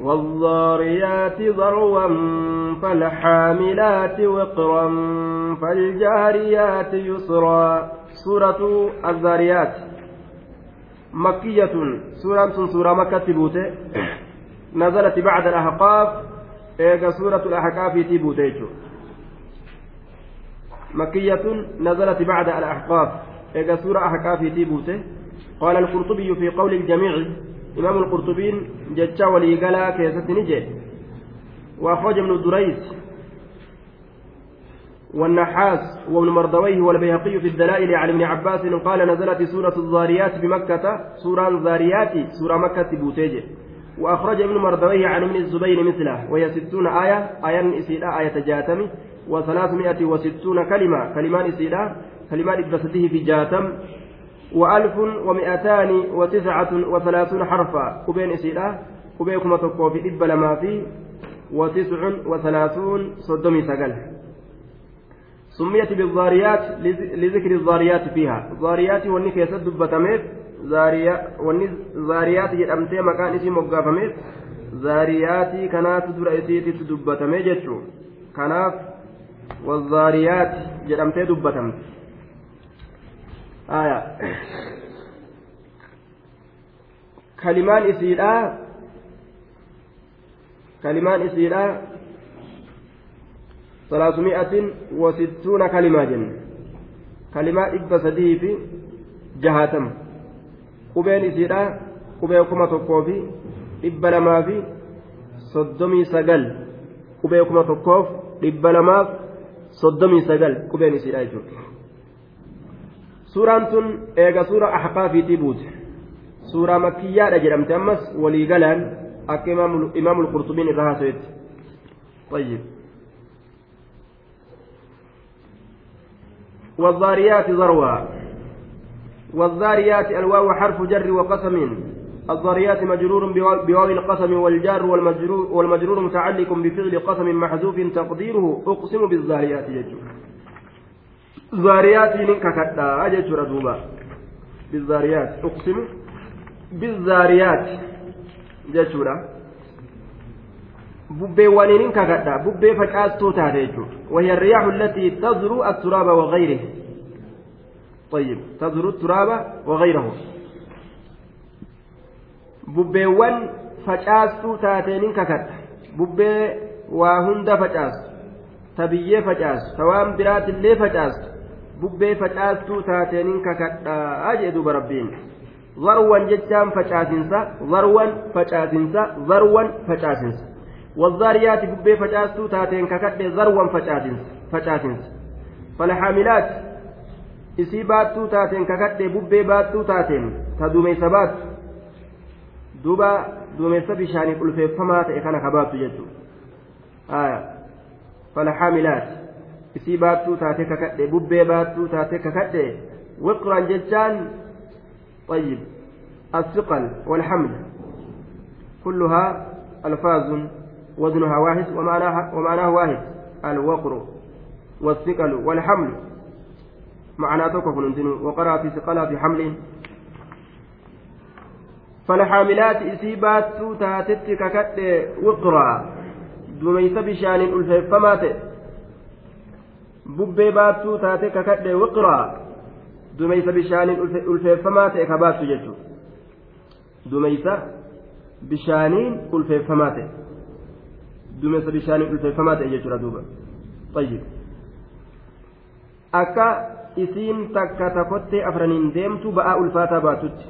والضاريات ذروا فالحاملات وقرا فالجاريات يسرا. سورة الذاريات مكية. سورة سورة مكة بوته نزلت بعد الأحقاف. إيجا سورة الأحقاف تبوته مكية. نزلت بعد الأحقاف. إيجا سورة أحقاف تبوته. قال القرطبي في قول الجميع إمام القرطبين جتشا وليقلا كيست نجي وأخرج ابن دريس والنحاس وابن مردويه والبيهقي في الدلائل عن ابن عباس قال نزلت سورة الزاريات بمكة سورة الزاريات سورة مكة بوتيجي وأخرج ابن مردويه عن ابن الزبير مثله وهي ستون آية آية إسيلا آية جاتم وثلاثمائة وستون كلمة كلمان إسيلا كلمات إبسته في جاتم وألف ومئتان وتسعة وثلاثون حرفا. كبين إسيلا كبيكما تقوى في إبلا ما في وتسع وثلاثون صدمي سقل سميت بالضاريات لذكر الضاريات فيها. ضاريات وني كيست دبتميت زاريا وني زاريات jedhamtee maqaan isii moggaafameef zaariyaatii kanaatu dura isiititti dubbatamee jechuun kanaaf والضاريات jedhamtee dubbatamte aya. Kalimaan isiidha. Kalimaan isiidha. Salaasumi'atin wasittuuna kalimaa jenne. Kalimaa dhibba sadii fi jahatama qubeen isiidha qubee kuma tokkoo fi dhibba lamaa fi soddomii sagal. Qubee kuma tokkoof dhibba lamaaf soddomii sagal qubeen isiidha jechuudha suuraan tun eega suura ahqaafiitii buute. Suuraa makkiyyaadha jedhamte ammas waliigalaan akka imaamul qurtubiin irra haasawetti طيب والضاريات ذروا والذاريات الواو حرف جر وقسم الضاريات مجرور بواو القسم والجار والمجرور, والمجرور متعلق بفعل قسم محذوف تقديره أقسم بالذاريات يجوز زاريات ككدا أجل دوبا بالذاريات أقسم بالذاريات جتورا bubbeewwaniin kakadha bubbee facaastuu taate jechuudha وهي الرياح التي تزرو التراب وغيره طيب تزرو التراب وغيره bubbeewwan facaastuu taateeniin kakadha bubbee waa hunda facaastu ta biyyee facaastu ta waan biraatillee facaastu bubbee facaastuu taateeniin kakadhaa jee duuba rabbiin zarwan jechaan facaasinsa zarwan facaasinsa zarwan facaasinsa والذاريات ببي فجاستو تاتين ككد ذروا فجاتنس فجاتنس فالحاملات isii baattuu taateen kakadhe bubbee baattuu taateen ta duumessa baattu duuba duumessa bishaaniif ulfeeffamaa ta'e kana kabaattu jechuudha falhaamilaat isii baattuu taatee kakadhe bubbee baattuu taatee kakadhe wiqran jechaan طيب الثقل والحمل كلها ألفاظ وزنها واحد ومعناها ومعناه واحد الوقر والثقل والحمل معناه تكفن وقرأ في ثقلها في حمل فالحاملات إسيبات تاتت ككت وقرا دميس بشان الفمات bubbee baattuu taate kakadhe wiqraa dumeysa bishaaniin ulfeeffamaa ta'e kabaattu jechuudha. Dumeysa bishaaniin ulfeeffamaa ta'e. Duumessa bishaanii ulfeeffamaa ta'e jechuudha duuba. Tayyib. Akka isiin takka takottee afraniin deemtu ba'aa ulfaataa baatutti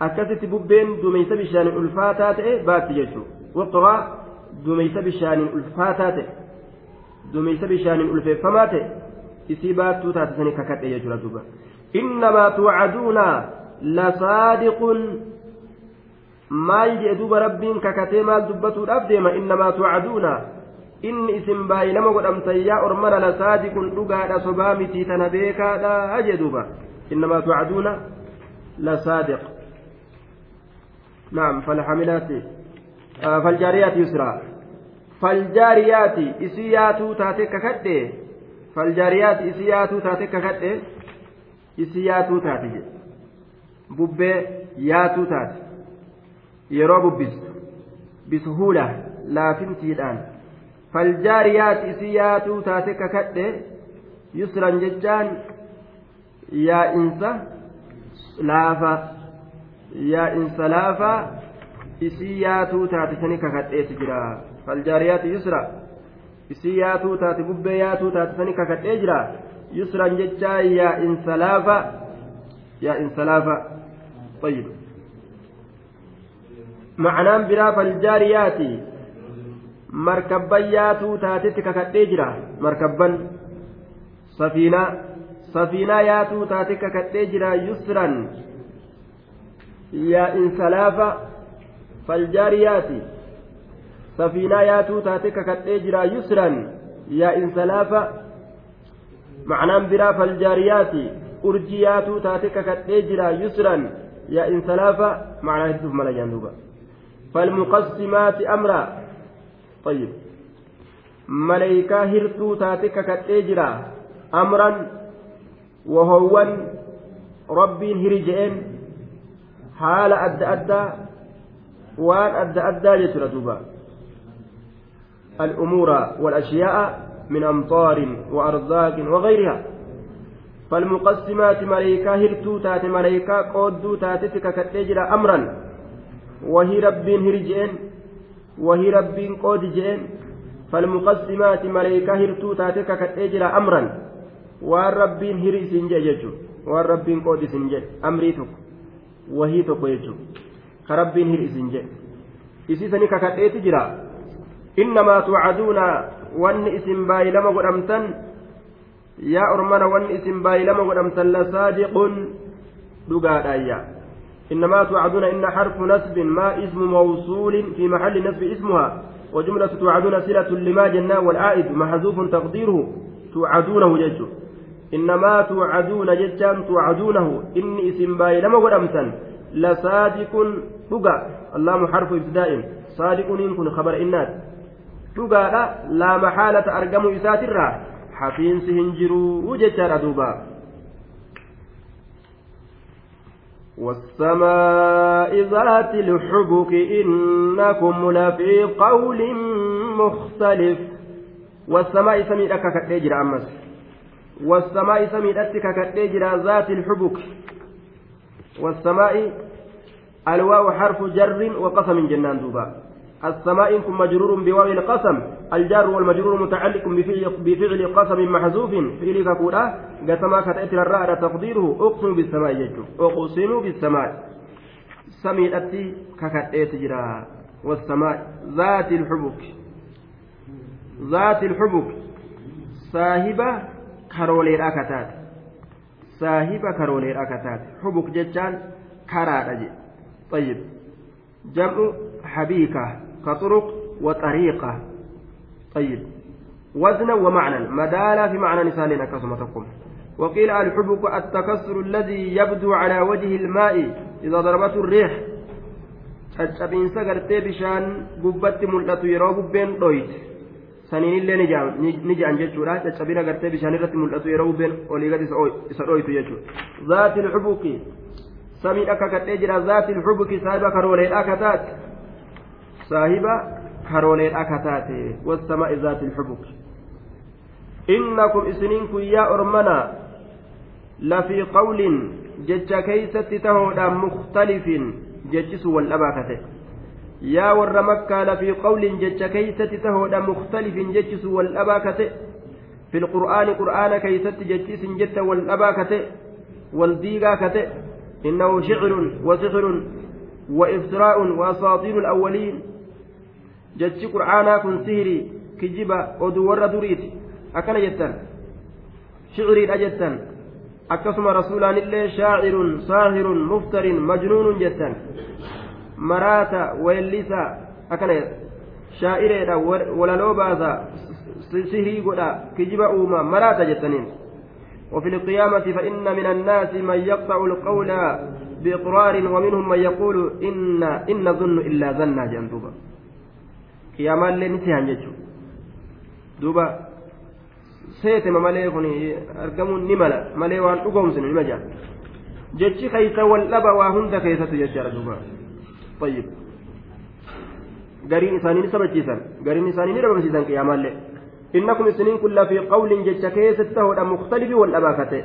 akkasitti bubbeen duumeysa bishaaniin ulfaataa ta'e baatti jechuudha. Waqraa duumeysa bishaaniin ulfaataa ta'e duumeysa bishaaniin ulfeeffamaa ta'e isii baattuu taate sanii kakadhe jechuudha duuba innamaa tuucaduuna lasaadiqun maal jee duuba rabbiin kakatee maal dubbatuudhaaf deema innamaa tuucaduuna inni isin baay'inama godhamtan yaa ormana lasaadi kun dhugaadha sobaa mitii tana beekaadha jee duuba innamaa tuucaduuna lasaadiq naam falxamilaati faljaariyaati yusraa faljaariyaati isii yaatuu taate kakadhe. Faljaariyaati isii yaatuu taate kakadhe. Isii yaatuu taate jedhe bubbee yaatuu taate. Yeroo bubbistu. Bisuhuula laafintiidhaan faljaariyaat isii yaatuu taate kakadhe. Yusran jechaan yaa'insa laafa. Yaa'insa laafa isii yaatuu taate sani kakadheetu jira faljaariyaati yusra isii yaatuu taate bubbee yaatuu taate sani kakadhee jira yusran jechaa yaa'insa laafa yaa'insa laafa طيب معناه برا فالجاريات مركبا ياتو تاتي ككدي جرا مركبا سفينة سفينة ياتو تاتي ككدي جرا يسرا يا انسلافا فالجاريات سفينة ياتو تاتي ككدي جرا يسرا يا انسلافا معناه برا فالجاريات urjiyaatu taate kakadhee jira yusran yaa insalaafa macnaa hedduuf mala jaan duuba falmuqassimaati amra طيب. ملائكة هرتو تاتك كتيجرا أمرا وهو رب هرجئن حال أدى أدى وان أدى أدى جسر دوبا. الأمور والأشياء من أمطار وأرزاق وغيرها. فالمقسمات ملائكة هرتو تات ملائكة قودو تاتتك كتجرى أمرا. وهي رب هرجين وهي رب قود جين فالمقسمات ملائكة هرتو تاتك كتجرى أمرا. والرب هري سنجي ججو والرب قود سنجي أمريتك وهي تكو يجو. كرب هري سنجي إسيسني ككتئت إنما توعدون وأن اسم باي لما قدمتن yaa ormana wanni isin baay'ilama godhamtan lasaadiqun dhugaadhaayya إنما توعدون إن حرف نسب ما اسم موصول في محل نسب اسمها. وجملة توعدون صلة لما جنا والعائد محذوف تقديره. توعدونه جج إنما توعدون ججان توعدونه. إني اسم باي لما قدمتن لصادق دقا اللام حرف ابتداء. صادق إن كن خبر إنات دقا لا محالة أرقم إساترا hafiinsi hin jiruu jechaadha duuba. والسماء ذات الحبك إنكم لفي قول مختلف والسماء سميدك كتجر أمس والسماء سميدك كتجر ذات الحبك والسماء الواو حرف جر وقسم جنان دوبا السماء إن مجرور بواو القسم الجار والمجرور متعلق بفعل, بفعل قسم محذوف فعل كقولا قسما كتأتي الراء تقديره أقسم بالسماء يجو. أقسم بالسماء. سمي أتي ككتأتي والسماء ذات الحبك. ذات الحبك. صاحبة كرولي رأكتات. صاحبة كرولي رأكتات. حبك جتان كرا طيب. جمع حبيكة. كطرق وطريقة طيب وزنا ومعنى مدالا في معنى نسالنا كسمتكم وقيل الحبك التكسر الذي يبدو على وجه الماء إذا ضربته الريح gartee bishaan gubbatti mul'atu yeroo bubbeen dhoyte saniin illee ni ja'an jechuudha caccabina gartee bishaan irratti mul'atu yeroo bubbeen olii gad isa dhoytu jechuudha zaati lxubuki samiidha kakadhee jira zaati lxubuki saahiba karooleedha kataate lxubuk innakum isiniin kun yaa ormana lafii qawlin jecha keeysatti tahoodhaan mukhtalifin jechisu wal dhabaa kate yaa warra makkaa lafii qawlin jecha keeysatti tahoodha mukhtalifin jechisu wal dhabaa kate في القرآن قرآن كي ستجتيس جت والأبا كتئ والديغا كتئ إنه شعر وسحر وإفتراء وأساطير الأولين jechi qur'aanaa kun sihirii kijiba oduu warra duriiti akkana jettan shiciriidha jettan akkasuma rasuulaanillee shaacirun saahirun muftarin majnuunun jettan maraata weellisa akkana shaa'ireedha walaloo baasa sihirii godha kijiba uuma maraata jettaniin وفي القيامة فإن من الناس من يقطع القول بإقرار ومنهم من يقول إن إن ظن إلا ظنا جندوبا qiyaamaallee ni sehan jechuudha duuba seetema malee kun argamuun ni mala malee waan dhugoomsinu nima jaa jechi keeysa wal dhaba waa hunda keessattu jechaadha duuba طيب gariin isaanii ni sabachiisan gariin isaanii ni dhabamsiisan qiyaamaallee innakum isiniin kun lafii qawliin jecha keessatti tahoodha mukhtalifi wal dhabaakate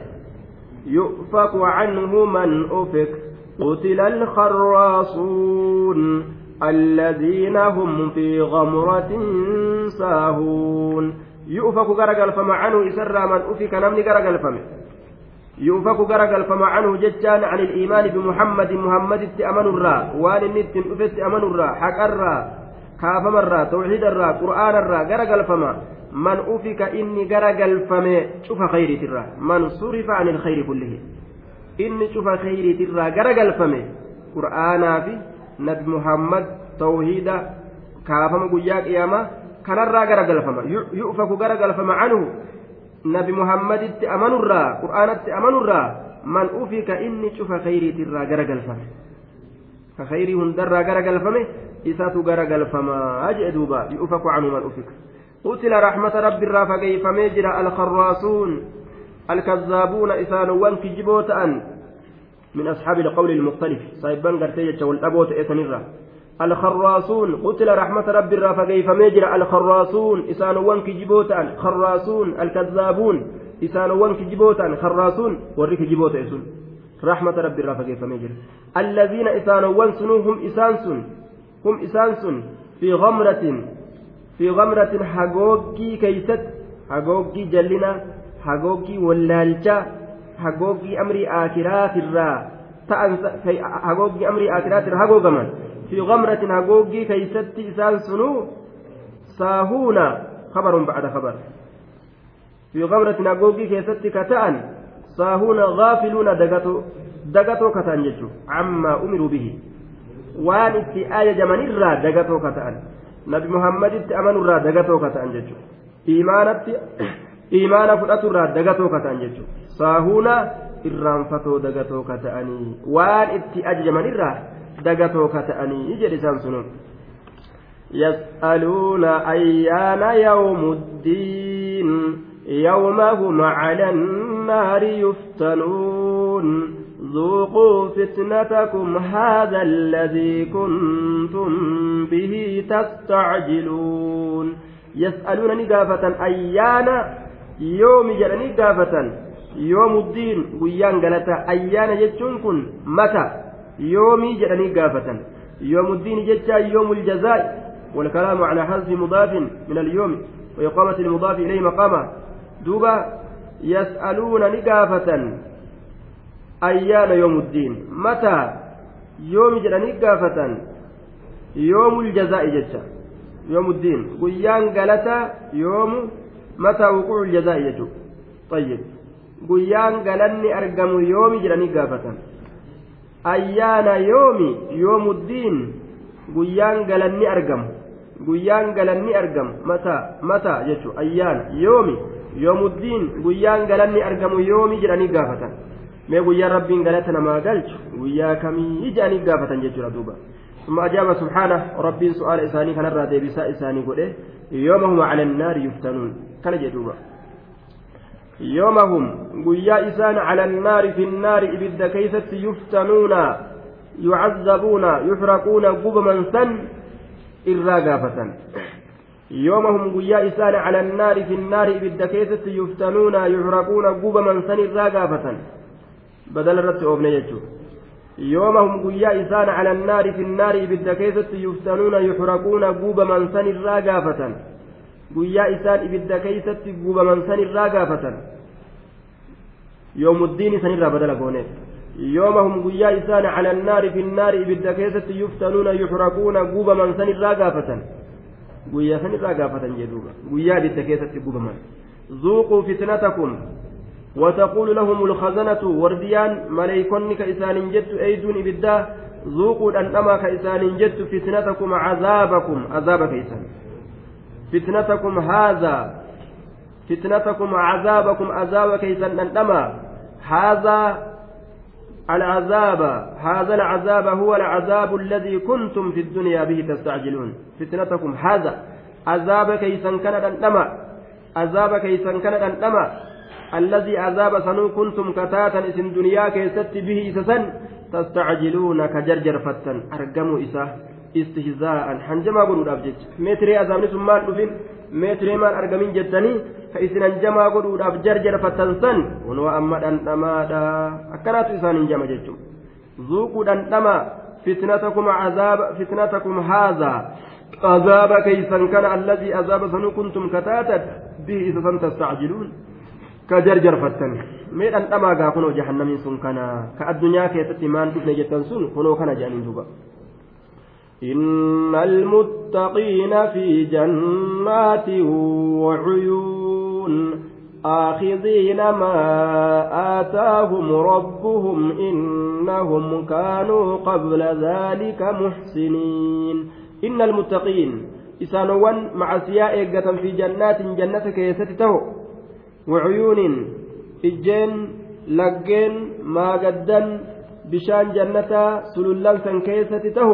يؤفك عنه من أفك قتل الخراصون الذين هم في غمرة ساهون. يؤفك غرقل فما عنه إسر من أفك نمني غرقل فما يؤفك غرقل فما عنه ججان عن الإيمان بمحمد محمد أمن الرا وان النت أفت أمن الرا حق الرا كافم الرا توحيد الرا قرآن الرا غرقل فما. من أفك إني غرقل فما شوف خيري ترى. من صرف عن الخير كله إني شوف خيري ترى غرقل فما قرآنا في نبي محمد توحيد كافم قيا قيامة kanarraa garagalfama yu'faku garagalfama canhu nabi muhammaditti amanurraa qur'aanatti amanurraa man ufika inni cufa khayriitirraa garagalfame ka khayrii hundarraa garagalfame isatu garagalfamaa jee duuba yu'faku canhu man ufika قتل رحمة رب الرا فكيفمي جرى الخراصون الكذابون إسانوان كجبوت أن من أصحاب القول المختلف. صاحبان قرتيجة والأبوت إسانيرا الخراصون قتل رحمة رب الرا فكيف ميجر الخراصون إسانوان كجبوتا خراصون الكذابون إسانوان كجبوتا خراصون ورك جبوتا إسون رحمة رب الرا فكيف ميجر الذين إسانوان سنوهم إسانسون هم إسانسون في غمرة في غمرة حقوقي كيست. حقوقي جلنا. حقوقي hagoogii amrii aakiraatirraa ta'an hagoogii amrii aakiraatirraa hagoogaman. Fi gamratin hagoogii keeysatti isaan sunuu saahuuna kabarun ba'ada kabar fi gamratin hagoogii keessatti ka ta'an saahuuna gaafiluuna dagatoo dagatoo ka ta'an jechuudha ammaa umiruu bihi. Waan itti ajajamanirraa dagatoo ka ta'an. Nabi muhammaditti amanurraa dagatoo ka ta'an jechuudha iimaanatti. Dagatoo ka ta'an jechuudha saahuuna irraanfatoo dagatoo ka ta'anii waan itti ajajaman irraa dagatoo kata'anii jedhe isaan sunu يسألون أيان يوم الدين يوم هم على النار يفتنون ذوقوا فتنتكم هذا الذي كنتم به تستعجلون يسألون نقافة أيان جل نقافة يوم الدين ويان قالت أيان يجتنكن متى؟ يومي جدني قافة يوم الدين جتا يوم الجزاء. والكلام على حذف مضاف من اليوم وإقامة المضاف إليه مقامه دوبا يسألون نقافة. أيان يوم الدين؟ متى؟ يوم جدني قافة يوم الجزاء جتا. يوم الدين. قيان قالتا يوم متى وقوع الجزاء يجو طيب قيان قالني أرقم يوم جدني قافة ayyaana yoomi yoomuddiin guyyaan galanni argamu guyyaan galanni argamu mataa mataa jechuun ayyaana yoomi yoomuddiin guyyaan galanni argamu yoomi jedhanii gaafatan mee guyyaan rabbiin galata namaa galchu guyyaa kamii jedhanii gaafatan jechuudha duuba ثم أجاب سبحانه ربي سؤال إساني كان الرادي بساء إساني قل يوم هم على النار يفتنون. كان جدوبا يومهم قيا إسان على النار في النار إبد كيست يفتنون يعذبون يحرقون قبما سن إرا قافة. يومهم قيا إسان على النار في النار إبد كيست يفتنون يحرقون قبما سن إرا قافة. بدل الرد أوبني يومهم قيا إسان على النار في النار كيست يفتنون يحرقون قبما سن إرا قافة guyyaa isaan ibidda keeysatti gubaman san irraa gaafatan yoomuddiin isanirraa badala gooneef yoomahum guyyaa isaan cala annaari fi nnaari ibidda keessatti yuftanuuna yuxraquuna gubaman san irraa gaafatan guyyaa san irraa gaafatan jedhuuba guyyaa ibidda keessatti gubaman zuuquu fitnatakum وتقول لهم الخزنة ورديان مليكن كإسان جت أيدون إبدا ذوقوا أنما كإسان جت فتنتكم عذابكم عذاب كإسان. فتنتكم هذا فتنتكم عذابكم عذاب كيسا أنما هذا العذاب هذا العذاب هو العذاب الذي كنتم في الدنيا به تستعجلون. فتنتكم هذا عذاب كيسا كان أنما عذاب كيسا كان أنما الذي عذاب سنو كنتم كتاتا اسم دنيا كيست به إسسا تستعجلون كجرجر فتن أرقموا إساه istihzaa'an hanjamaa godhuudhaaf jecha meetiree azaabni sun maal dhufin meetiree maal argamin jettanii ka isin hanjamaa godhuudhaaf jarjarfattan san kunoo amma dhandhamaadha akkanaatu isaan hinjama jechuun zuuquu dhandhama fitnatakum azaaba fitnatakum haazaa azaaba keeysan kana alladii azaaba sanuu kuntum kataatan bihi isa san tastacjiluun jarjarfattan mee dhandhamaa gaa kunoo jahannamiin sun kana ka addunyaa keessatti maan dhufne jettan sun kunoo kana jedhaniin duba إن المتقين في جنات وعيون آخذين ما آتاهم ربهم إنهم كانوا قبل ذلك محسنين إن المتقين إسانوان مع سياء في جنات جنة كيستته وعيون إجين لقين ما قدن بشان جنة سلولان سن كيستته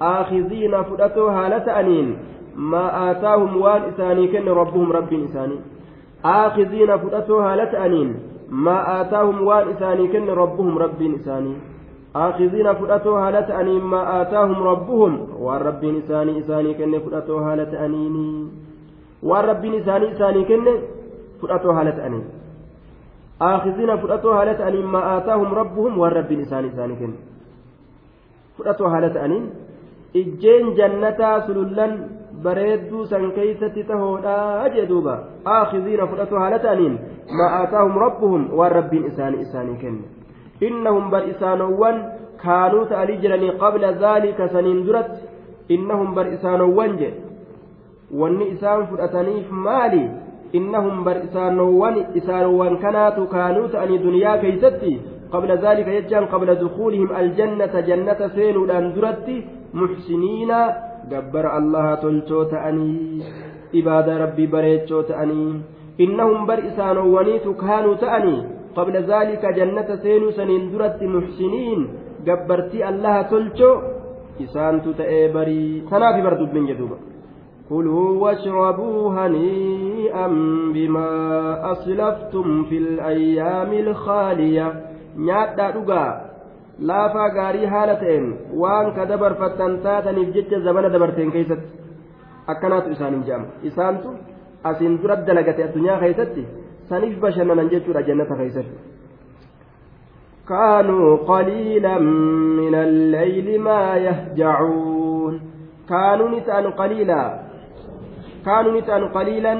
آخذين فدتو هالة أنين ما آتاهم وان إساني كن ربهم رب إساني آخذين فدتو هالة أنين ما آتاهم وان إساني كن ربهم رب إساني آخذين فدتو هالة أنين ما آتاهم ربهم وان رب إساني إساني كن فدتو هالة أنين وان رب إساني إساني فدتو هالة أنين آخذين فدتو هالة أنين ما آتاهم ربهم وان رب إساني إساني كن فدتو هالة أنين ijjeen jannataa sulullan bareedduu san keeysatti tahoodha jee duuba aakhiziina fudhatu haala ta'aniin maa aataahum rabbuhum waan rabbiin isaanii isaanii kenne innahum bar isaanowwan kaanuu ta'anii jiranii qabla dhaalika saniin duratti innahum bar isaanowwan je wanni isaan fudhataniif maali isaanowwan kanaatu kaanuu ta'anii duniyaa keeysatti qabla dhaalika jechaan qabla dukuulihim aljannata jannata seenuudhaan duratti muxsiniina gabbara allaha tolchoo ta'anii ibaada rabbii bareechoo ta'anii innahum bar isaanowwaniitu kaanuu ta'anii qabla zaalika jannata seenuu saniin duratti muxsiniin gabbartii allaha tolchoo isaantu ta'ee barii tanaafi bar dubbin jedhuuba كلوا واشربوا هنيئا بما أسلفتم في الأيام الخالية laafaa gaarii haala ta'een waan ka dabarfattan taataniif jecha zabana dabarteen keessatti akkanaatu isaaniin jedhama isaantu asiin dura dalagate addunyaa keessatti saniif bashannanan jechuudha jannata keessatti. كانوا قليلا من الليل ما يهجعون كانوا نتأن قليلا كانوا نتأن قليلا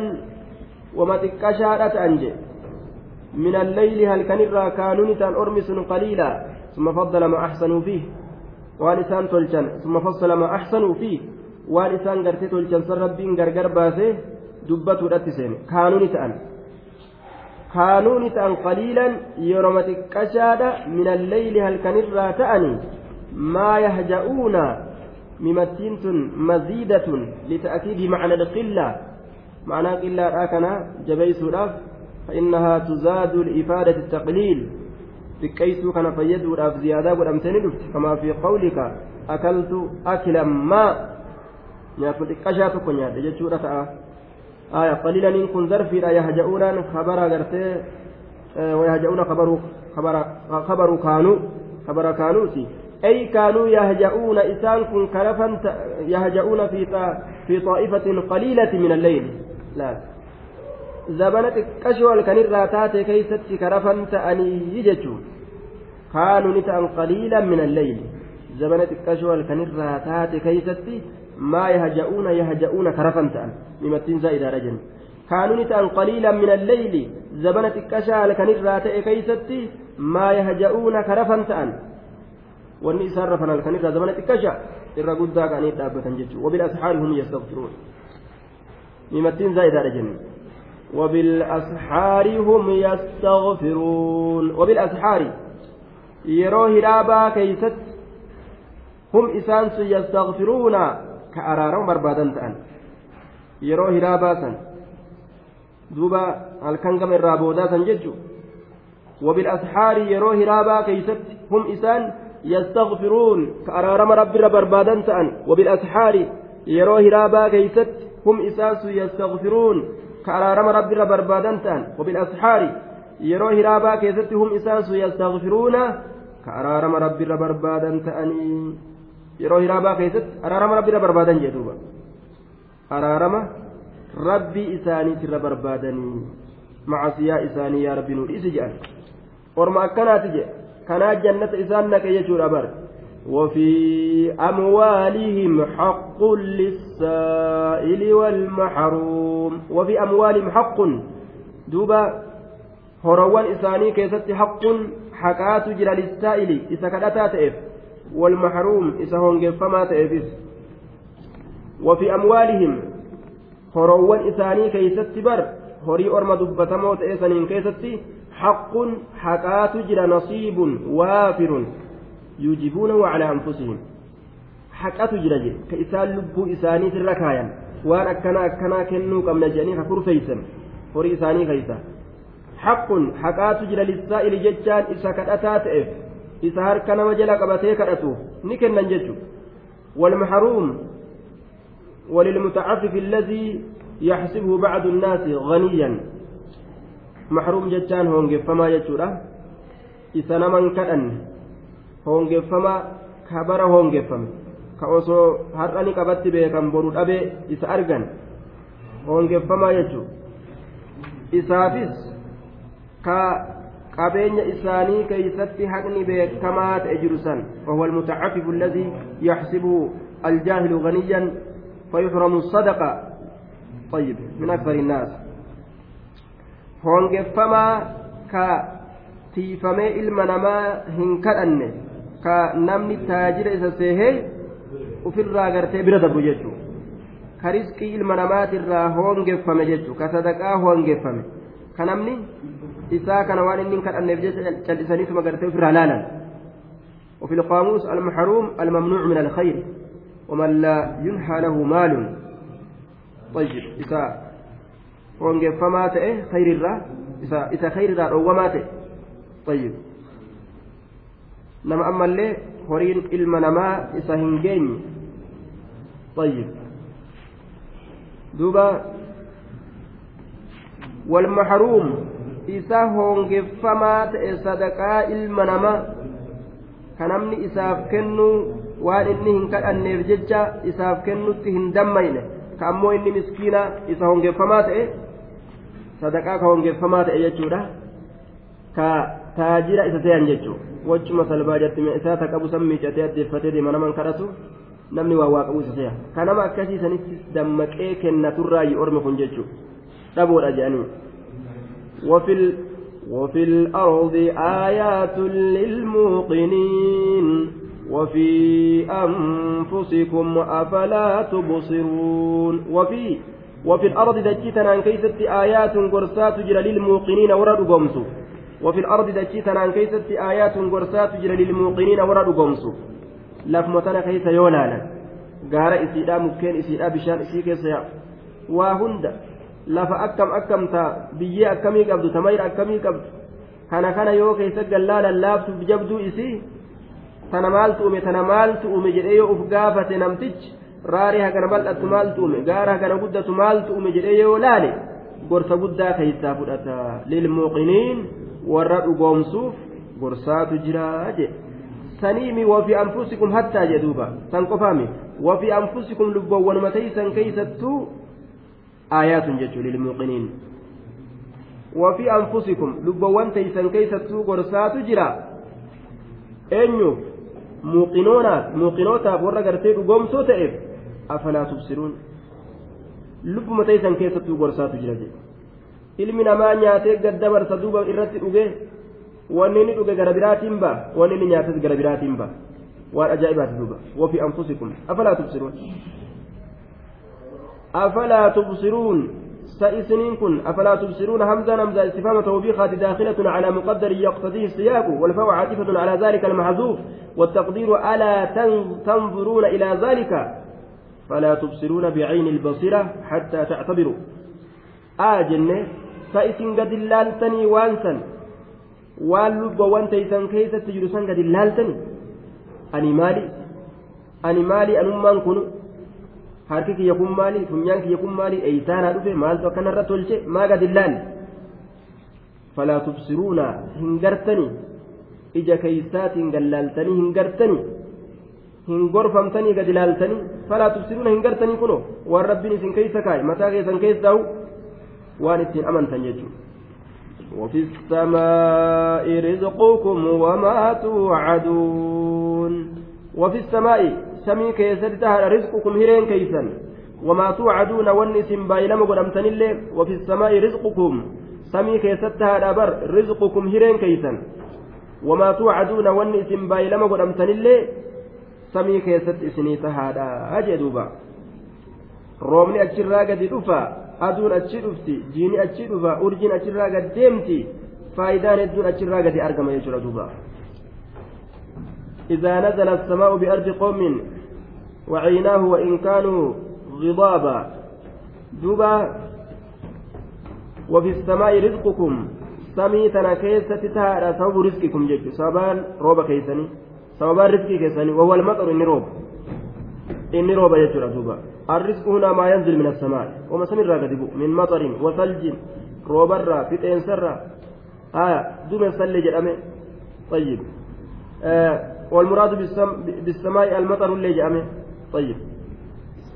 وما تكشارة أنجي. من الليل هل كان كانوا نتأن أرمس قليلا ثم فضل ما أحسنوا فيه. وان تلجن ثم فصل ما أحسنوا فيه. وان إسان قرتي تلجن سر ربين قرقر باسه دبته رتسين كانوا نتأن. كانوا نتأن قليلا يرمتك كشادة من الليل هل كان تأني. ما يهجؤون ممتين مزيدة لتأكيد معنى القلة معنى قلة آكنا جبيس فإنها تزاد لإفادة التقليل xiqqeessuu kana fayyaduudhaaf ziyaadaa godhamtee ni dhufti kamaa fi qawlika akaltu akilan maa nyaatu xiqqashaa tokko nyaadhe jechuudha ta'a aya qalilaniin kun zarfiidha yahja'uudhaan kabara gartee ويهجؤون خبروا خبر خبروا كانوا خبر كانوتي أي كانوا يهجؤون إسان كن يهجؤون في في طائفة قليلة من الليل. لا. زبنة كشوال كان الراتات كيست كرفا تأني يجتشون كانوا نتأن قليلا من الليل. زبنة كشوال كان الراتات كيست ما يهجؤون يهجؤون كرفا تأن. ممتين زائد رجل. كانوا نتأن قليلا من الليل. زبنة كشوال كان الراتات كيست ما يهجؤون كرفا تأن. Rafan halkan irraa zamana xiqqasha irra guddaa ka'anii dhaabbatan jechuudha wabil asxaari hum yastaghfiruun. Mimattiin zaa'idaadha jenne. وبالأسحار هم يستغفرون وبالأسحار يرو هرابا كيست هم إسانس يستغفرون كأرارم بربادا تأن يرو هرابا سن دوبا الكنغم الرابودا سن ججو وبالأسحار يرو هرابا كيست هم إسان يستغفرون كأرارم رب بربادا تأن وبالأسحار يرو هرابا كيست هم إساس يستغفرون كأرارم رب بربادا تأن وبالأسحار يرو هرابا كيست هم إساس يستغفرون كأرارم رب بربادا تأني hiraabaa keessatti araarama rabbi irra barbaadan jee duuba araarama rabbii isaaniitirra barbaadanii macasiyaa isaanii yaa rabbi nuu dhiisi jedhan orma akkanaati jedhe kanaa jannata isaan naqe jechuudha bar. وفي أموالهم حق للسائل والمحروم وفي أموالهم حق دوبا هروان إساني كيست حق حكات جرى للسائل إذا كدتا والمحروم إذا هنجف فما تئفس وفي أموالهم هروان إساني كيست بر هري أرمى دبتموت إسانين كيست حق حكات جرى نصيب وافر يجيبونه على أنفسهم. حكات جرى كإسان لبو إساني تركايا وأن أكنا أكنا كنو كم نجاني كفر هري إساني كيسا حق حقات جرى للسائل ججان إسا كدأتا تئف إسا هركا نما جلا قبتي كدأتو نكن ننججو. والمحروم وللمتعفف الذي يحسبه بعض الناس غنيا. محروم ججان هونجف فما يجورا. إسا نمن كدن هونجف فما كبر هونجف فما كأوسو هرأني قبتي بيكم برود أبي إسا أرغن هونجف فما يجو. إسافis ka qabeenya isaanii keeysatti haqni beekamaa ta'e jiru san وهو المتعفف الذي يحسبه الجاهل غنيا فيحرم الصدقة. طيب من أكثر الناس. هونجفما ka tiifamee ilma namaa hin kadhanne ka namni taajira isa seehee ufirraa gartee bira dabru jechuu ka riskii ilma namaatirraa hoongeffame jechuu ka sadaqaa hoongeffame ka namni isaa kana waan inni hin kadhanneef jecha cal'isaniituma gartee ofirraa laalan وفي القاموس المحروم الممنوع من الخير ومن لا ينحى له مال طيب إذا إذا إذا خير الرا أو ما تأه طيب نما أما اللي هورين إلما نما إذا هنجين طيب دوبا والمحروم isa hoongeffamaa ta'e sadaqaa ilma namaa ka namni isaaf kennu waan inni hin kadhanneef jecha isaaf kennutti hin dammayne ka ammoo inni miskiina isa hoongeffamaa ta'e sadaqaa ka hoongeffamaa ta'e jechuudha ka taajira isa ta'an jechuu wachuma salbaa jartime isaa ta qabu san miicatee addeeffatee deema naman kadhatu namni waa waa qabu isa ta'e ka nama akkasii sanitti dammaqee kennaturraayi ormi kun jechuu dhaboodha jedhanii وفي ال وفي الأرض آيات للموقنين وفي أنفسكم أفلا تبصرون وفي وفي الأرض دجتنا أن كيست آيات قرسات جرى للموقنين ورد قمسو وفي الأرض دجتنا أن كيست آيات قرسات جرى للموقنين ورد قمسو لفمتنا كيس يولانا قال إسيدا مكين إسيدا بشان إسي كيس وهند biyyee akkamii qabdu tamayra akkamii qabdu kana kana yoo keessa gallaalan laaftuuf jabduu isii tana maaltu uume tana maaltu uume jedhee yoo uf gaafate namtichi raarii hagana bal'attu maaltu uume gaara hagana guddatu maaltu uume jedhee yoo laale gorsa guddaa keessaa fudhata. Lilmuuqiniin warra dhugoomsuuf gorsaatu jiraa jedhe saniimi wafi anfusikum hattaa jedhuuba san qofaami wafi anfusikum lubboowwanuma teeysan keeysattuu aayaatun jechuu lilmuuqiniin wafi anfusikum lubboowwan teeysan keeysattuu gorsaatu jira. Eenyuuf muuqinoonaaf muuqinootaaf warra gartee dhugoomsuu ta'eef أفلا تبصرون؟ ilmi namaa nyaatee gaddabarsa duuba irratti dhuge wanni inni dhuge gara biraatiin ba wanni inni nyaates gara biraatiin ba waan ajaa'ibaati duuba wafi anfusikum afalaa tubsiruun أفلا تبصرون؟ سائسنين كن أفلا تبصرون؟ همزة همزة استفهام توبيخة داخلة على مقدر يقتضيه السياق والفاء عاطفة على ذلك المحذوف والتقدير ألا تنظرون إلى ذلك. فلا تبصرون بعين البصيرة حتى تعتبروا آجن سائسن قد اللالتني وانسا واللب وانتيسن كيسة تجرسن قد اللالتني أني مالي أني مالي harki kiyya kun maali funyaan kiyya kun maali eeysaanaa dhufe maaltu akkanarra tolche maa gad illaan falaa tubsiruuna hin gartani ija keeysaatiin gallaaltanii hin gartani hin gorfamtanii gad ilaaltanii falaa tufsiduuna hin gartanii kuno waan rabbiin isin keeysa kaa'e mataa keessan keessaa'u waan ittiin amantan jechuudha. وفي السماء رزقكم وما توعدون وفي السماء سمي كيسد تهر رزقكم هرين كيسا وما توعدون والنسم بايلم قدمتن اللي وفي السماء رزقكم سمي كيسد تهر أبر رزقكم هرين كيسا وما توعدون والنسم بايلم قدمتن اللي samii keessatti isinii tahaadha jee duuba roobni achirraa gadi dhufa aduun achi dhufti jiini achi dhufa urjiin achirraa gad deemti faayidaan hedduun achirraa gadi argama jechuudha duuba إذا نزل السماء بأرض قوم وعيناه وإن كانوا غضابا دوبا وفي السماء رزقكم سمي تنكيسة تتهارى سبب رزقكم جيش سبان روبا كيسني sababaan riskii keessanii wawwal maqaru inni rooba. Inni rooba jechuudha duuba. الرزق هنا ما ينزل من السماء وما سمر قد من مطر وثلج روبرا في تنسرا آية دوم يصلي جرامي طيب آه والمراد بالسم بالسماء المطر اللي جرامي طيب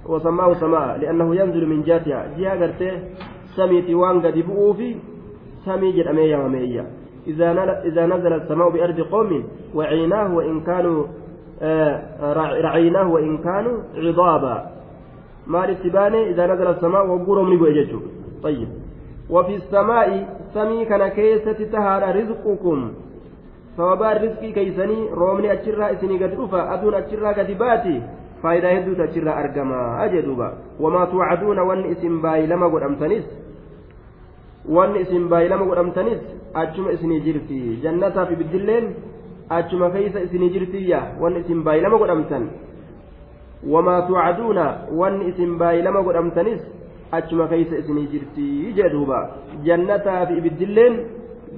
وسماه سماء لأنه ينزل من جهتها جهة قرته سميتي وان قد في سمي جرامي يا ممية إذا نزل السماء بأرض قوم وعيناه وإن كانوا آه، رعيناه وإن كانوا عضابا ما الاتباني إذا نزل السماء وقورهم نبو طيب وفي السماء سمي كان كيسة تهار رزقكم rizqii keeysanii roobni achirraa isinii gad dhufa aduun achirraa gadi baati faayidaa hedduutu achirraa argamaa jee duuba wamaa tuucaduuna wanni isin baay'ilama godhamtanis wanni isin baay'ilama godhamtanis achuma isinii jirti. Jannataa fi biddilleen achuma keeysa isinii jirtiyya. Wanni isin baay'ilama godhamtan. Wamaa tuucaduuna wanni isin baay'ilama godhamtanis achuma keeysa isinii jirti jee duuba. Jannataa fi ibiddilleen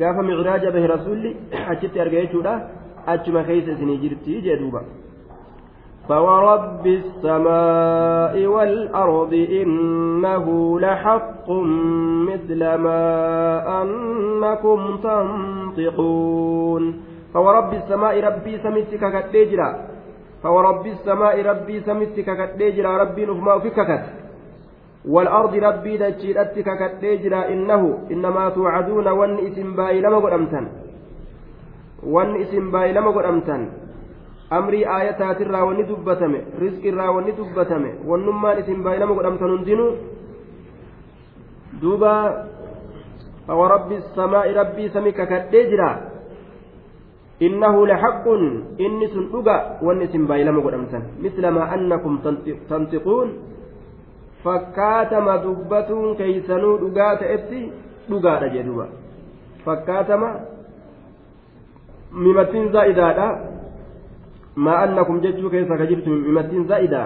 gaafa micraaja bahe rasuulli achitti arga jechuudha. Achuma keeysa isinii jirti jee فورب السماء والأرض إنه لحق مثل ما أنكم تنطقون فورب السماء ربي سمتك كتجرا فورب السماء ربي سمتك كتجرا ربي نفما فككت والأرض ربي دجيرتك كتجرا إنه إنما توعدون ون اسم باي لما قدمتن ون اسم باي لما قدمتن amrii aayataatirraa wanni dubbatame rizqirraa wanni dubbatame wannummaan isin baay'inama godhamtan hundinuu? Duuba fawarabbi samaa'i rabbii sami kakadhee jira. Innahu lahaqqun inni sun dhuga wanni isin baay'inama godhamtan. Misla maa annakum tantiquun? Fakkaatama dubbatuun keeysanuu dhugaa ta'etti dhugaadha jedhuba fakkaatama mimattiin zaa'idaadha ما أنكم جدوا كيف كجبتم بمتين زائدة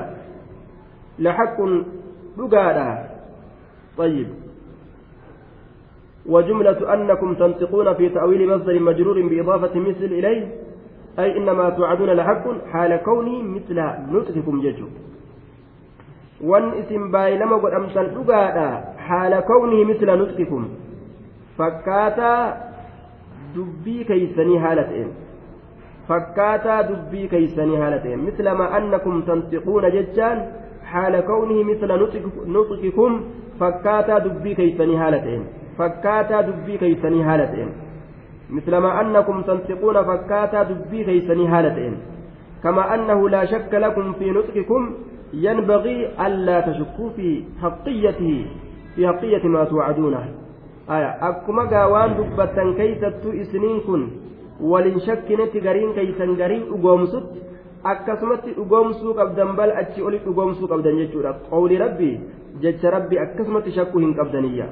لحق دقادا طيب. وجملة أنكم تنطقون في تأويل مصدر مجرور بإضافة مثل إليه أي إنما توعدون لحق حال كوني مثل نطقكم ججو وان اسم باي لما قد أمسن دقادا حال كونه مثل نطقكم فكاتا دبي كيسني هالتين dubbii keeysanii haala ta'e mislama annakum tantiquuna jechaan haala kawnihi misla nuxikikum fakkaataa dubbii keeysanii haala ta'een fakkaataa dubbii keeysanii haala ta'een mislama annakum tantiquuna fakkaataa dubbii keeysanii haala ta'een كما أنه لا شك لكم في نطقكم ينبغي ألا تشكوا في حقيته في حقية ما توعدونه آية أكما قاوان دبتا كيست إسنين كن waliin shakkinetti gariin keeysan gariin dhugoomsutti akkasumatti dhugoomsuu qabdan bal achi oli dhugoomsuu qabdan jechuudha qawli rabbi jecha rabbi akkasumatti shakkuu hin qabdaniyya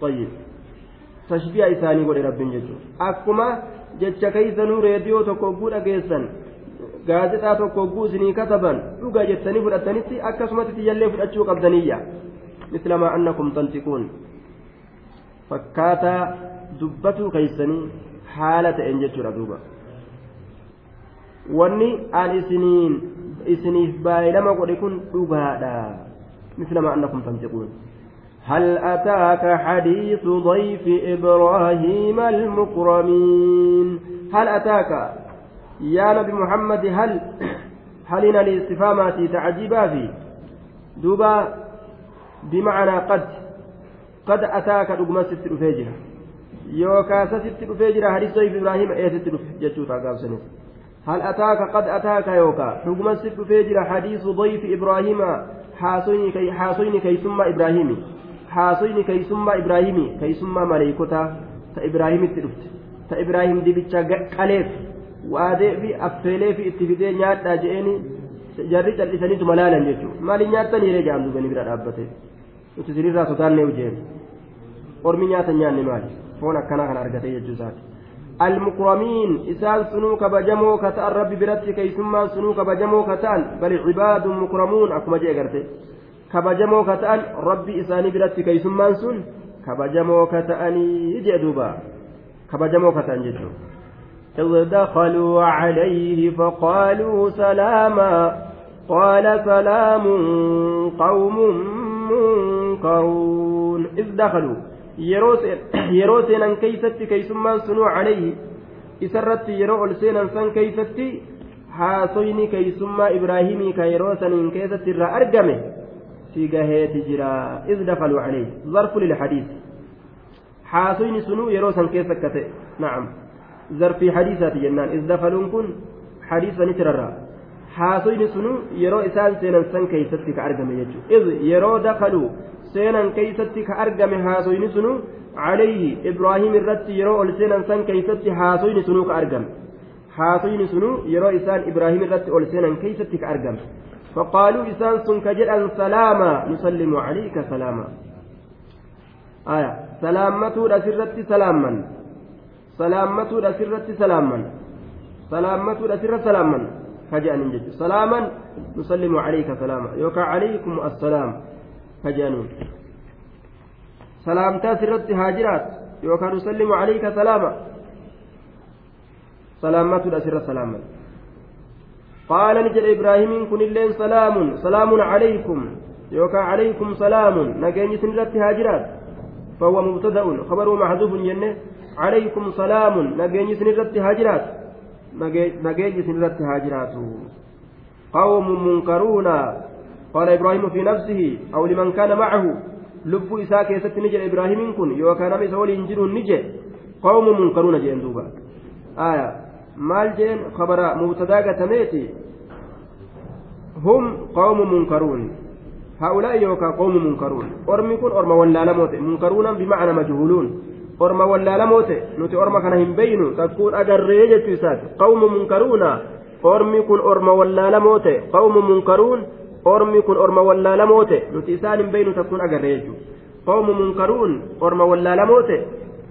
طيب tashbiha isaanii godhe rabbiin jechuudha akkuma jecha keeysanuu reediyoo tokko ogguu dhageessan gaazexaa tokko ogguu isinii kataban dhuga jettanii fudhatanitti akkasumatti tiyyallee fudhachuu qabdaniyya mislamaa annakum tantiquun fakkaataa dubbatuu keeysanii haala ta'een jechuudha duuba wanni an isiniin isiniif baay'ilama godhe kun dhugaadha mislama annakum tantiquun هل أتاك حديث ضيف إبراهيم المكرمين هل أتاك يا نبي محمد هل هل الاستفهامات تعجيبا في دوبا بمعنى قد قد أتاك رقم ست yookaas asitti dhufee jira hadisoo ibraahima eessitti dhufe jechuudha gaafsanis hal ataaka qad ataaka yookaa? Dhugumasif dhufee jira hadiisu doyfi ibraahima haasoyni keeysummaa ibraahimi. Haasoyni keeysummaa ibraahimi keeysummaa maleeykotaa ta ibraahimitti dhufte. Ta ibraahim dibicha qaleef waadee fi affeelee fi itti fidee nyaadhaa je'eeni jarri cal'isaniitu malaalan jechuudha. Maali nyaattan yeree jaanduubani bira dhaabbate? Nuti sirriirraa sodaannee hojjeen ormi nyaatan nyaanne maali? Foon akkanaa kana argate jechuu isaati. المكرمين إسان سنو كبجمو كتان ربي برتي كيسما سنو كبجمو كتان بل عباد مكرمون أكما جي أغرتي كبجمو كتان ربي إساني برتي كيسما سن كبجمو كتاني يجي دوبا كبجمو كتان جدو إذ دخلوا عليه فقالوا سلاما قال سلام قوم منكرون إذ دخلوا yeroo seenan keeysatti keeysummaan sunuu calayhi isarratti yeroo ol seenan san keeysatti haasoyni keeysummaa ibraahimii ka yeroo saniin keessatti irraa argame si gaheeti jira iz dakaluu calayhi zarfu lilhadiis haasoyni sunuu yeroo san keessa akka ta'e nacam zarfii hadiisaati jennaan isdafaluun kun hadiisa ni haasoyni sunu yeroo isaan seenan san keeysatti ka argame jechuudha iz yeroo dakaluu seenan keeysatti ka argame haasoyni sunu calayhi ibraahim irratti yeroo ol seenan san keeysatti haasoyni sunu ka argame haasoyni sunu yeroo isaan ibraahim irratti ol seenan keeysatti ka argame فقالوا إسان سن كجدًا سلاما نسلم عليك سلاما آية سلامته أسرت سلاما salaammatuudha sirratti salaamman salaammatuudha sirra salaamman jechuudha salaaman nusallimu calayka salaama yookaan calaykum assalaam kaje'aniin salaamtaa sirratti haa jiraat yookaan nusallimu calayka salaama salaammatuudha sirra salaamman قال نجد إبراهيم كن اللين سلام سلام عليكم يوكا عليكم سلام نجاني سنرت هاجرات فهو مبتدأ خبر محذوف جنة عليكم سلام نجيني سنرت هاجرات نجيني سنرت هاجرات قوم منكرون قال إبراهيم في نفسه أو لمن كان معه لب إساء كيست نجي إبراهيم كن يوكان مسؤول ينجر نجي قوم منكرون جين دوبا آية maal jeen khabara mubtadaa gatameeti hum qawmu munkaruun haa'ulaa'i yookaan qawmu munkaruun ormi kun orma wallaalamooti munkaruunan bimacna majhuuluun orma wallaalamoo ta'e nuti orma kana hin beeynu takkuun agarree jechuu isaati qawmu munkaruuna ormi kun orma wallaalamoo ta'e qawmu munkaruun ormi kun orma wallaalamoo ta'e nuti isaan hin beeynu takkuun agarree jechuu qawmu munkaruun orma wallaalamoo ta'e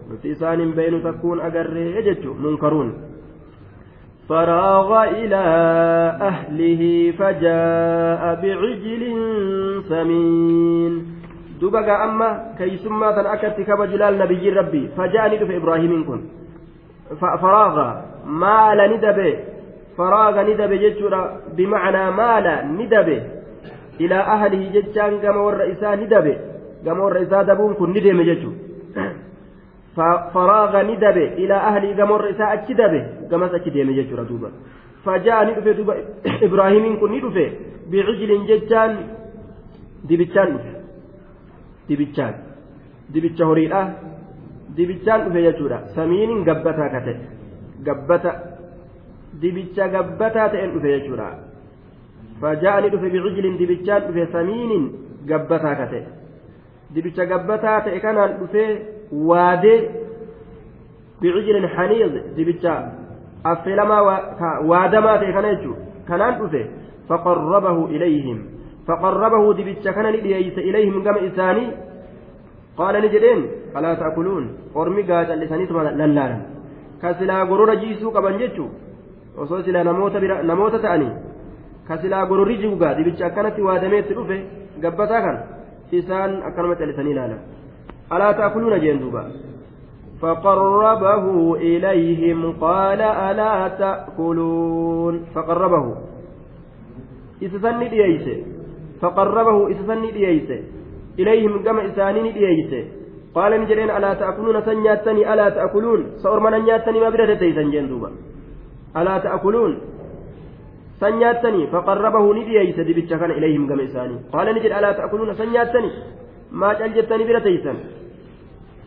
nuti isaan hin beeynu takkuun agarree jechuu munkaruun فراغ إلى أهله فجاء بعجل سمين dubaga amma keeysummaa tan akkatti kabaju laal nabiyyiin rabbi fajaani dhufe ibraahimiin kun faraaga maala ni dabe faraaga ni dabe jechuudha bimacnaa maala ni dabe ilaa ahlihi jechaan gama warra isaa ni dabe gama warra isaa dabuun kun ni deeme jechuudha faraaga ni dabe ilaa ahlihi gama warra isaa achi dabe gamas achi deeme jechuudha duuba fajaa ni dhufe duuba ibraahimiin kun ni dhufe bicijlin jechaan dibichaan dhufe dibichaan. Dibicha horiidha. Dibichaan dhufe jechuudha. Samiiniin gabbataa ka ta'e. Gabbata. Dibicha gabbataa ta'een dhufe jechuudha. Faja'ani dhufe bicijlin dibichaan dhufe samiiniin gabbataa ka ta'e. Dibicha gabbataa ta'e kanaan dhufee waadee bicijlin haniid dibicha affeelamaa waadamaa ta'e kana jechuudha. Kanaan dhufe faqarrabahu ilayhim فقربه دبتش كان ليس إليهم كما إساني قال نجدين ألا تأكلون أرمي قاعد اللساني ثم للالا كسلا غرور جيسو كبن جتشو osoo silaa namoota ta'anii ka silaa gororri jibugaa dibicha akkanatti waadameetti dhufe gabbataa kan isaan akkanuma callisanii ilaalan alaa ta'kuluuna jeen duuba فقربه إليهم قال ألا تأكلون فقربه إسسني دييسه فقربه إسسني دييسه إليهم كما إساني دييسه قال نجرين ألا تأكلون سنياتني؟ ألا تأكلون؟ سأرمنا نياتني ما بدأت تيسن جندوبا ألا تأكلون؟ سنياتني. فقربه نديس دبتش كان إليهم كما إساني. قال نجد ألا تأكلون سنياتني؟ ما جلجتني برتيسا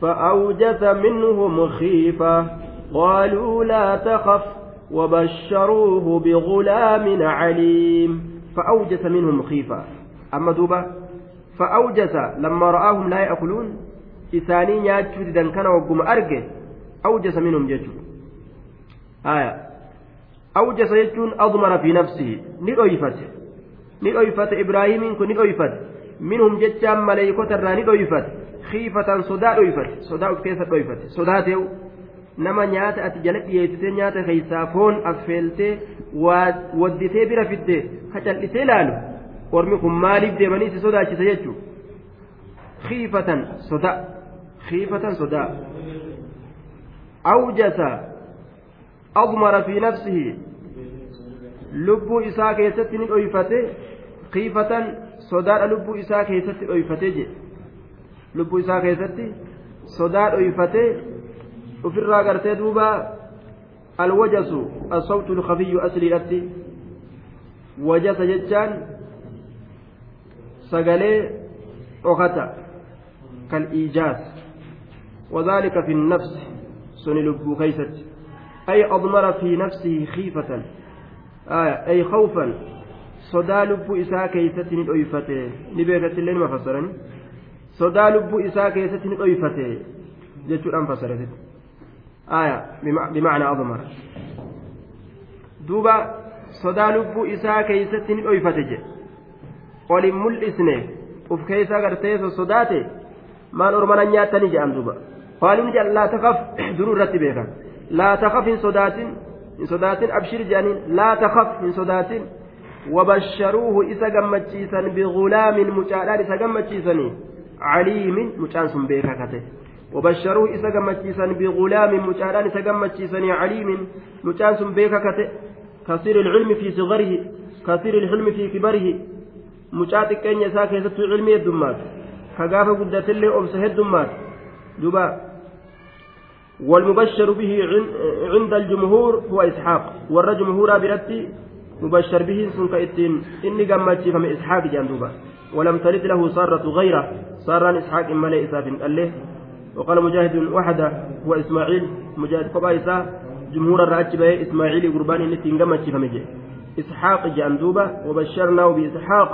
فأوجس منهم خيفة. قالوا لا تخف. وبشروه بغلام عليم. فأوجس منهم خيفة. أما دوبة فأوجس لما رآهم لا يأكلون إساني نياتشو دان كان وقم أرجه أوجس منهم جيتشو. آية. أوجس يجون أضمر في نفسه نئويفت نئويفت إبراهيم كن نئويفت منهم جتشام ملائكة الرا نئويفت خيفة صداء أويفت. صداء كيف أويفت؟ صداء تيو nama nyaata ati jala dhiyeessitee nyaata keessaa foon affeeltee wadditee bira fiddee kacal'isee ilaalu ormi kun maaliif deemanii si sodaachisa jechuudha khiifatan soda. Khiifatan sodaa awjasa. Admara fi nafsihi. Lubbuu isaa keessatti ni dhoyfate khiifatan sodaadha lubbuu isaa keessatti dhoyfate jedhe lubbuu isaa keessatti sodaa dhoyfatee ofirraa gartee duuba. Alwajasu asawtu lkafiyyu asliidhatti. Wajasa jechaan sagalee dhokata كالإيجاز. وذلك في النفس سن لبو كيست أي أضمر في نفسه خيفة. آية أي خوفا. صدا لبو إساء كيست نؤيفته نبيكت اللين ما فسرني. صدا لبو إساء كيست نؤيفته جتشو أن فسرت آية بمعنى أضمر. دوبا صدا لبو إساء كيست نؤيفته ولم ملئسنه uf keessa gartee sossodaate maal ormana nyaatanii jedhan duuba qaaluu jedhan laa takaf duruu irratti beekan laa takaf hin sodaatin hin sodaatin abshir jedhaniin laa takaf hin sodaatin isa gammachiisan bigulaamin mucaadhaan isa gammachiisanii caliimin mucaan sun beekaa kate وبشروه إسا قمتشيسا بغلام مجالان إسا قمتشيسا عليم مجان سن بيكا كثير العلم في صغره كثير الحلم في كبره mucaa xiqqeenya isaa keessattuu ilmi heddummaatu. Ka gaafa guddatillee obsa heddummaatu. Duba والمبشر به عند الجمهور هو إسحاق ور جمهورا برتي مبشر به سنك إتين إني قمت فم إسحاق جندوبا ولم ترد له سارة غيره سارة إسحاق إما لإساف الله وقال مجاهد وحده هو إسماعيل مجاهد قبائسا جمهور الرأج إسماعيل قربان إنتين قمت فمجي إسحاق جندوبة وبشرناه بإسحاق.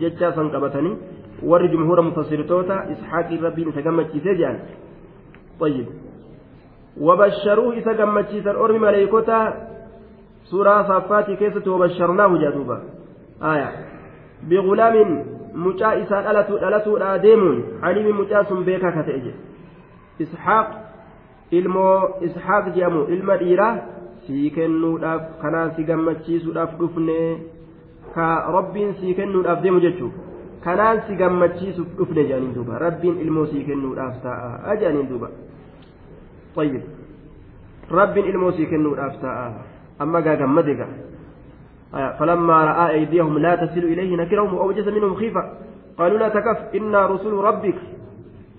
جتشا سنقبتني. ور جمهور مفسرتوتا إسحاق ربي نتقمت سجان طيب. وبشروه إذا قمت أرمي ملائكوتا. سورة صفات كيسة وبشرناه جدوبة آية. بغلام مجا إسان ألتو ألتو آدم عليم مجا سنبيكا كتئج إسحاق. ilmoo isxaaq jedhamu ilma dhiiraa sii kennuudhaaf kanaan si gammachiisuudhaaf dhufne ka rabbiin sii kennuudhaaf deemu jechuudha kanaan si gammachiisuuf dhufne jedhaniin duuba rabbiin ilmoo sii kennuudhaaf ta'a jedhaniin duuba طيب rabbiin ilmoo sii kennuudhaaf ta'a amma gaa gammade gaa فلما رأى أيديهم لا تصل إليه نكرهم وأوجس منهم خيفة قالوا لا تكف إنا رسول ربك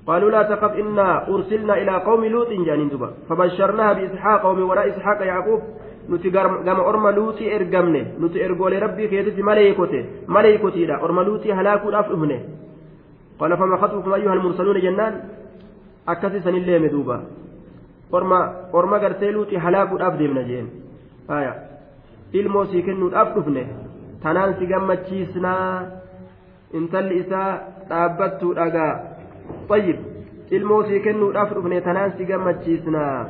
قالوا لا تخف إنا أرسلنا إلى قوم لوط جانين دبا فبشرناها بإسحاق ومن وراء إسحاق يعقوب nuti gama orma luuxii ergamne nuti ergoolee rabbii keessatti maleekote maleekotiidha orma luuxii halaakuudhaaf dhufne qala fama khatuukum ayyuha almursaluuna jennaan akkasi sanillee me duuba orma orma gartee luuxii halaakuudhaaf deemna jeen aya ilmoo sii kennuudhaaf dhufne tanaan si gammachiisnaa intalli isaa dhaabbattuu dhagaa طيب ilmoosii kennuudhaaf dhufne tanaan si gammachiisnaa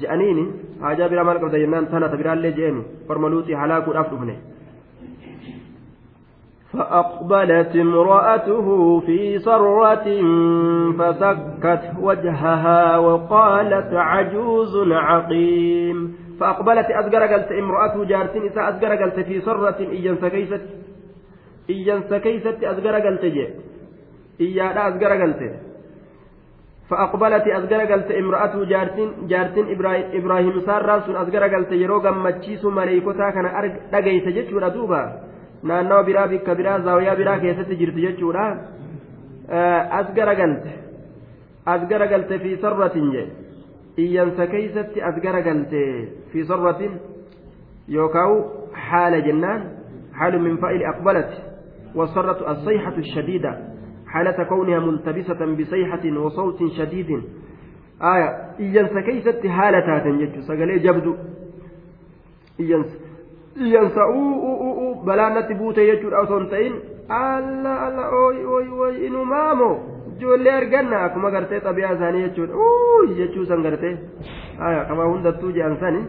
je'aniini haajaa biraa maal qabda jennaan tana ta biraallee je'eni orma luuxii halaakuudhaaf dhufne فأقبلت امرأته في صرة فسكت وجهها وقالت عجوز عقيم فأقبلت أزجر قلت امرأته جارتين إذا أزجر قلت في صرة إيجن سكيست إيجن سكيست أزجر قلت جي iyyaadha as garagalte فأقبلت jaartin ibraahim saarraan sun as garagalte yeroo gammachiisu maleeykotaa kana dhageyse jechuudha duuba naannawa biraa bikka biraa zaawiyaa biraa keessatti jirti jechuudha as garagalte as garagalte fi sarratin je iyyansa keeysatti as garagalte fi sarratin yookaan حال جنان حال من فائل أقبلت وصرت الصيحة الشديدة حالة كونها ملتبسة بصيحة وصوت شديد آية إيانس كيست حالة تنجج سقلي جبدو إيانس إيانس أو أو أو بلا نتبوت يجور أو سنتين الله الله أوي أوي أوي إنو مامو gartee xabiyaa isaanii jechuudha uuu jechuu san gartee haya kama hundattuu jedhan sani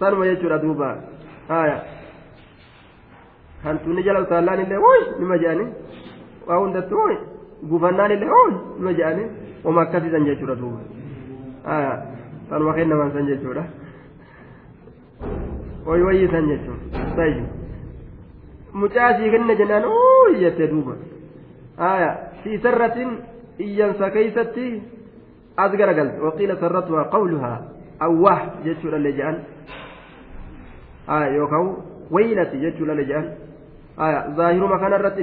sanuma jechuudha duuba haya hantuunni jala utaallaan illee wuy nima jedhani waa hundattuu wuy gufannaan illee wuy nima jedhani wama akkasiisan jechuudha duuba haya sanuma kennaman san jechuudha wayi wayii san jechuudha sayyu mucaa sii kenna jennaan uuu jettee duuba haya في سرة إيانسا كيستي أذكر قلت وقيل سرتها قولها أو واحد جتشول اللجان آية يوكاو ويلتي جتشول اللجان آية ظاهر ما كان الرد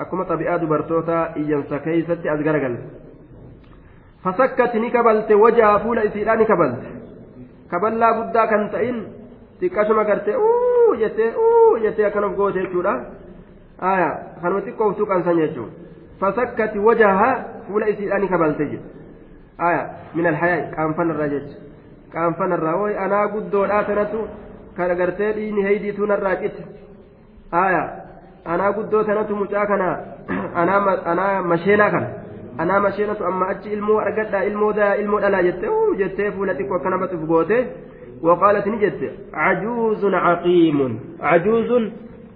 إذن جتشولا أكما طبيعة دبرتوتا إيانسا كيستي أذكر قلت فسكت نكبلت وجه فول إسيرا نكبلت كبلا بدا كان تئن xiqqashuma gartee uu jettee uu jettee akkanaf goote jechuudha aya kanuma xiqqoo uftuu qansan jechuun fasakkati wajaha fuula isiidhaani kabalte jedhu aya min alhayaa qaanfanarraa jecha qaanfanarraa woy anaa guddoodhaa tanatu kan gartee dhiini heydiituu narraa cite aya anaa guddoo tanatu mucaa kana anaa masheenaa kana anaa masheenatu amma achi ilmoo argadhaa ilmoo daa ilmoo dhalaa jette uu jettee fuula xiqqoo akkana baxuuf goote وقالت نجت عجوز عقيم عجوز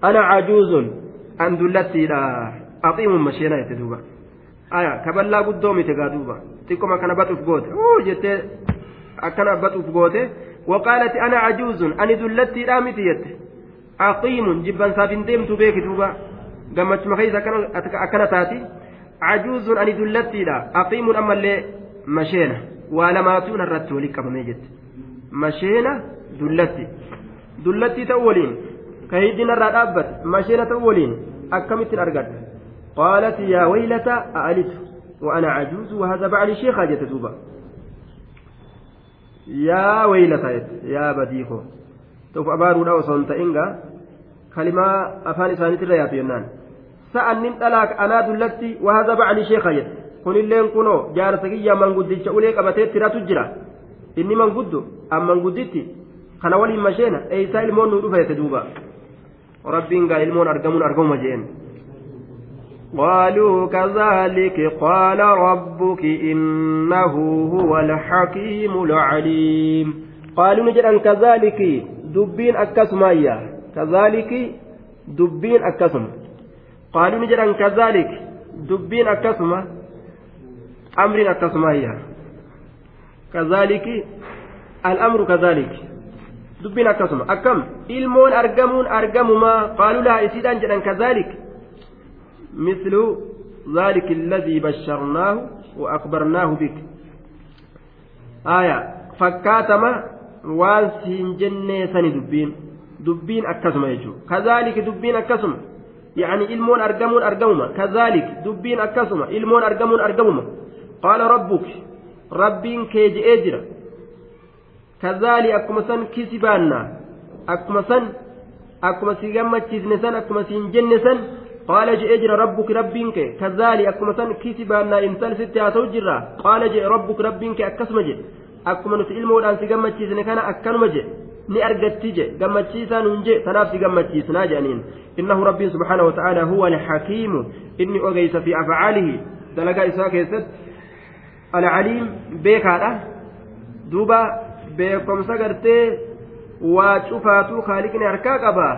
أنا عجوز masheenaa jette duuba aya kaballaa guddoo mite gaa duuba xiqqoma kana baxuuf goote uu jettee akkana baxuuf goote waqaalati ana cajuuzun ani dullattiidha miti jette aqiimun jibbansaaf hin deemtu beeki duuba gammachuma keessa akkana taati cajuuzun ani dullattiidha aqiimun ammallee masheena waa lamaatuun irratti walii qabamee jette masheena dullatti dullattii ta'u waliin كهيدنا الرابط مشينا أولين أكمت الأرقد قالت يا ويلة أألت وأنا عجوز وهذا بعلي شيخة جتتوبة يا ويلة يا بديخو توف أبارو لا وصنت إنغا كلمة أفان إساني تريات ينان سأنين طلاق أنا دلتي وهذا بعلي شيخة جت kun illeen kunoo jaarsa kiyya manguddicha ulee qabatee tiratu jira inni manguddu an mangudditti kana waliin masheena eeysaa ilmoon nuu dhufa jette duuba rabbiin gaa ilmoon argamuun argamuma jeen قالوا كذلك قال ربك إنه هو الحكيم العليم قالوا نجد كذلك دبين أكسمايا كذلك دبين أكسم قالوا نجد كذلك دبين أكسما أمر أكسمايا كذلك الأمر كذلك دبين أكسما أكم إلمون أرقمون أرقمما قالوا لها إسيدان جدا كذلك مثل ذلك الذي بشرناه وأخبرناه بك آية فكاتما waan siin jennee sani dubbiin dubbiin akkasuma jechuudha kazaaliki dubbiin akkasuma yaani ilmoon argamuun argamuma kazaaliki dubbiin akkasuma ilmoon argamuun argamuma qaala rabbuki rabbiin kee je'ee jira kazaali akkuma san kisi baannaa akkuma san akkuma si gammachiisne san akkuma siin jenne san qaala je'ee jira rabbuki rabbiin kee kazaali akkuma san kisi baannaa intal sitti haasa'u jirra qaala je'e rabbuki akkuma nuti ilmoodhaan si gammachiisne kana akkanuma je ni argatti je gammachiisaan hun je tanaaf si gammachiisnaa jedhaniin innahu rabbiin subhaanahu watacaala huwa alxakiimu inni ogeysa fi afcaalihi dalagaa isaa keessatti alcaliim beekaadha duuba beekomsa gartee waa cufaatuu kaaliqni harkaa qaba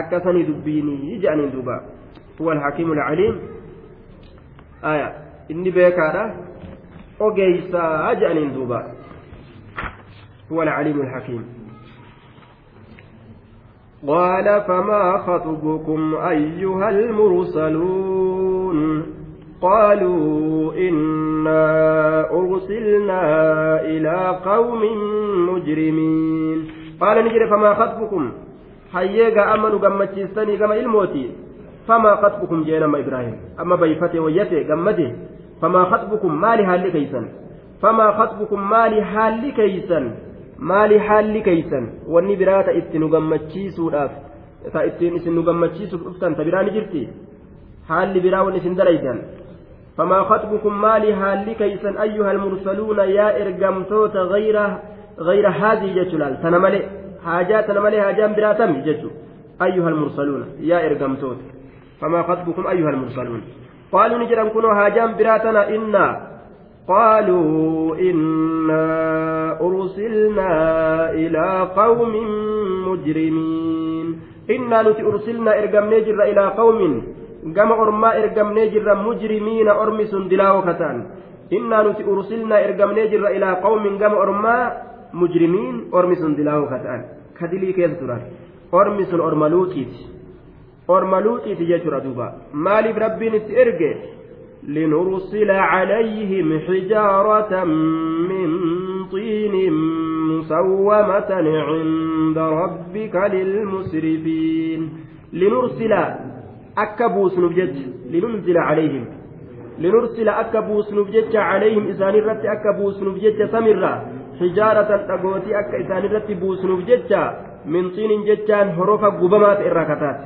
akkasanii dubbiinii jedhaniin duuba huwa alxakiimu alcaliim aya inni beekaadha ogeysaa jedhaniin duuba هو العليم الحكيم. قال فما خطبكم أيها المرسلون؟ قالوا إنا أرسلنا إلى قوم مجرمين. قال نجري فما خطبكم؟ حييغا أمنوا قمتشيستني كما الموتي. فما خطبكم جينا ما إبراهيم؟ أما بيفتي ويتي قمته فما خطبكم؟ مالي هالي كيسا فما خطبكم؟ مالي هالي كيسا maali haalli keeysan wanni biraa ta itti nu gammachiisuudhaaf ta ittiin isin nu gammachiisuuf dhuftan ta biraa ni jirti? Haalli biraa wanni isin dalaytan فما خطبكم مالي هالي كيسا أيها المرسلون يا إرقمتوت غير غير هذه جتلال تنملي حاجات تنملي حاجات براتم جتو أيها المرسلون يا إرقمتوت فما خطبكم أيها المرسلون قالوا نجرم كنوا هاجام براتنا إنا قالوا إنا أرسلنا إلى قوم مجرمين إنا نتي أرسلنا إرقم نجر إلى قوم قام أرما إرقم نجر مجرمين أرمس دلاو كتان إنا نتي أرسلنا إرقم نجر إلى قوم قام أرما مجرمين أرمس دلاو كتان كدلي كيف ترى أرمس أرملوتيت أرملوتيت جاتر دوبا مالي بربين إرقى لنرسل عليهم حجارة من طين مسومة عند ربك للمسرفين. لنرسل أكبوس نبجج لننزل عليهم. لنرسل أكبوس نبجج عليهم إسان الرت أكبوس نبجج سمرة. حجارة أقوتي أك إسان الرت بوس نبجج من طين ججان حروف قبمات إراكتات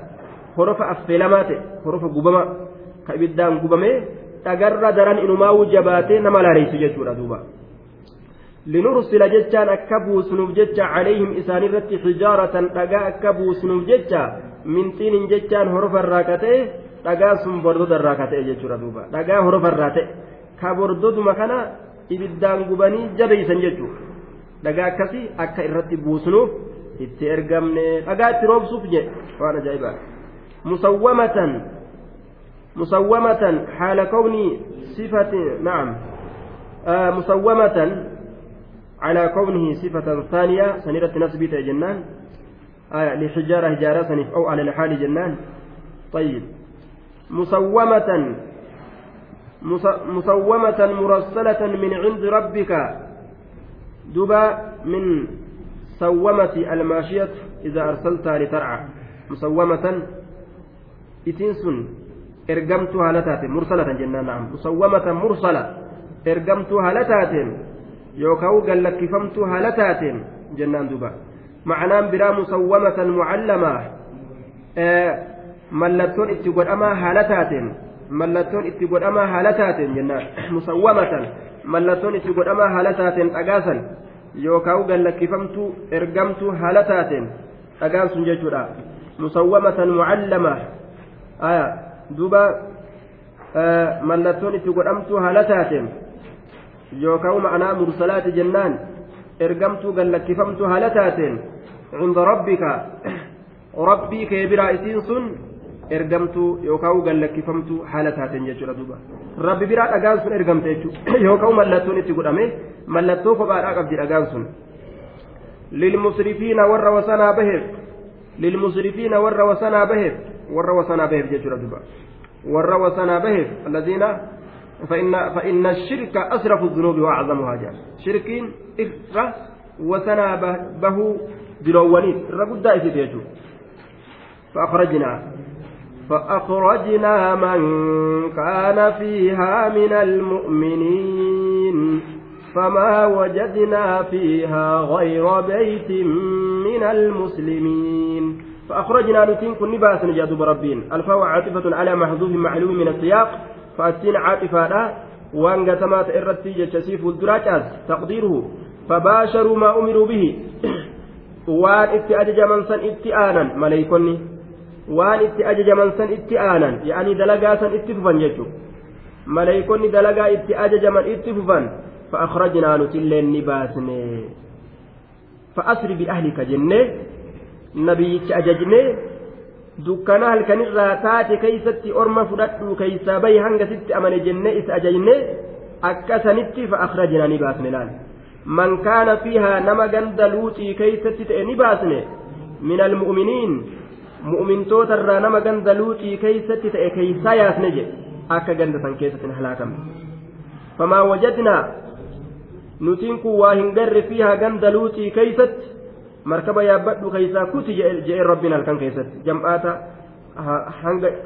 حروف أفلمات حروف قبمات. كإبدان قبمة dhagarra daran inumaa'uu jabaatee nama laaleysu jechuudha duuba linursila jechaan akka buusnuuf jecha calayhim isaan irratti xijaaratan dhagaa akka buusnuuf jecha minxiinin jechaan horofarraa ka ta'e dhagaa sun bordodarraa ka ta'e jechuudha duuba dhagaa horofarraa ta'e ka bordoduma kana ibiddaan gubanii jabeeysan jechuudha dhagaa akkasii akka irratti buusnuuf itti ergamne dhagaa itti roobsuuf jedhe waan ajaa'ibaa musawwamatan مسومة حال كون صفة نعم. آه مسومة على كونه صفة ثانية سنيرة نسبة جنان. آه لحجارة هجارة سنف أو على الحال جنان. طيب. مسومة مسومة مرسلة من عند ربك. دبا من سومة الماشية إذا أرسلتها لترعى. مسومة. إتنسن. Ergamtuu haala taateen mursalatan jennaan naam musawwamatan mursala ergamtuu haala taateen yookaan gallakkifamtuu haala taateen jennaan duuba ma'anaan biraa musawwamatan mucallamaa mallattoon itti godhamaa haala taateen mallattoon itti godhamaa haala taateen jennaan musawwamatan mallattoon itti godhamaa haala taateen dhagaasan yookaan gallakkifamtuu ergamtuu haala taateen dhagaan sun jechuudha musawwamatan mucallamaa duuba mallattoon itti godhamtuu haala taateen yookaan ma'anaa mursalaati jennaan ergamtuu gallakkifamtuu haala taateen cinda rabbika rabbii kee biraa isiin sun ergamtuu yookaan gallakkifamtuu haala taateen jechuudha duuba. Rabbi biraa dhagaan sun ergamte jechuudha yookaan mallattoon itti godhame mallattoo kophaadhaa qabdi dhagaan sun. Lilmusrifiina warra wasanaa baheef lilmusrifiina warra wasanaa baheef warra wasanaa baheef jechuudha duuba warra wasanaa baheef alladiina فإن فإن الشرك أسرف الذنوب وأعظمها جاء شركين إفرة وسنا به دلوانيت رقد دائس بيجو فأخرجنا فأخرجنا من كان فيها من المؤمنين فما وجدنا فيها غير بيت من المسلمين فأخرجنا نتين كن باس نجاد ربين. الفاء عاطفة على محذوف معلوم من السياق. فأتين عاطفة لا. وأن قتمات إرتي جتسيف الدراجات تقديره. فباشروا ما أمروا به. وان اتأجج من سن اتآنا مليكني وان اتأجج من سن اتآنا يعني دلقا سن اتففا يجو مليكني دلقا اتأجج من اتففا فأخرجنا نتلين نباسني فأسر بأهلك جنة. Nabiyyicha ajajnee dukkana halkanirraa taate keeysatti orma fudhadhu keeysaa bahi hanga sitti amane jennee isa ajajnee akkasanitti fa'akhrajnaa ni baasne laal man kaana fiihaa nama ganda luuxii keeysatti ta'e ni baasne min almu'miniin mu'mintootarraa nama ganda luuxii keeysatti ta'e keeysaa yaasne jedhe akka ganda san keessatti hin halaakamne famaa wajadnaa nutiin kun waa hin garre fiihaa ganda luuxii keeysatti markaba yaabbadhu keeysaa kuti je'een rabbiin halkan keessatti jam'aata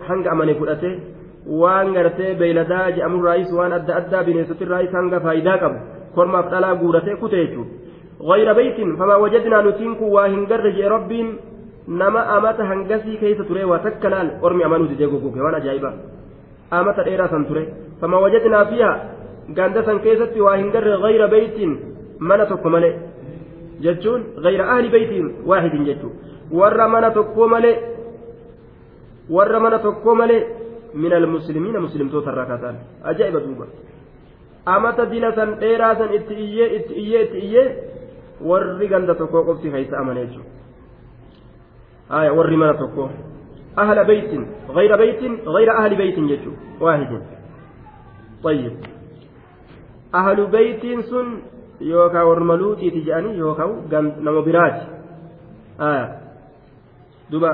hanga amane fudhate waan gartee beeyladaa je'amurraayis waan adda addaa bineensotirraayis hanga faayidaa qabu kormaaf dhalaa guuratee kute jechuudha غير بيت فما وجدنا نتينك وهنجرج رب نما أمت هنجسي كيف تري وتكلال أرمي أمانو تجيكو كوكي وأنا جايبا أمت الإيرا سنتري فما وجدنا فيها قاندسا كيست وهنجر غير بيت من تكمل جتون غير أهل بيت واحد جتون ور من تكمل ور من تكمل من المسلمين مسلم توتر راكتان أجائب دوبا أمت دلسا إيرا سن إتئيي إتئيي إتئيي warri ganda tokkoo qofti keessa amane jechuudha. Aya warri mana tokko ahla beytin gayra beytin gayra ahli beytin jechuudha waahidin. طيب أهل بيت سن يوكا ورملوتي تجاني يوكا نمو برات آه دبا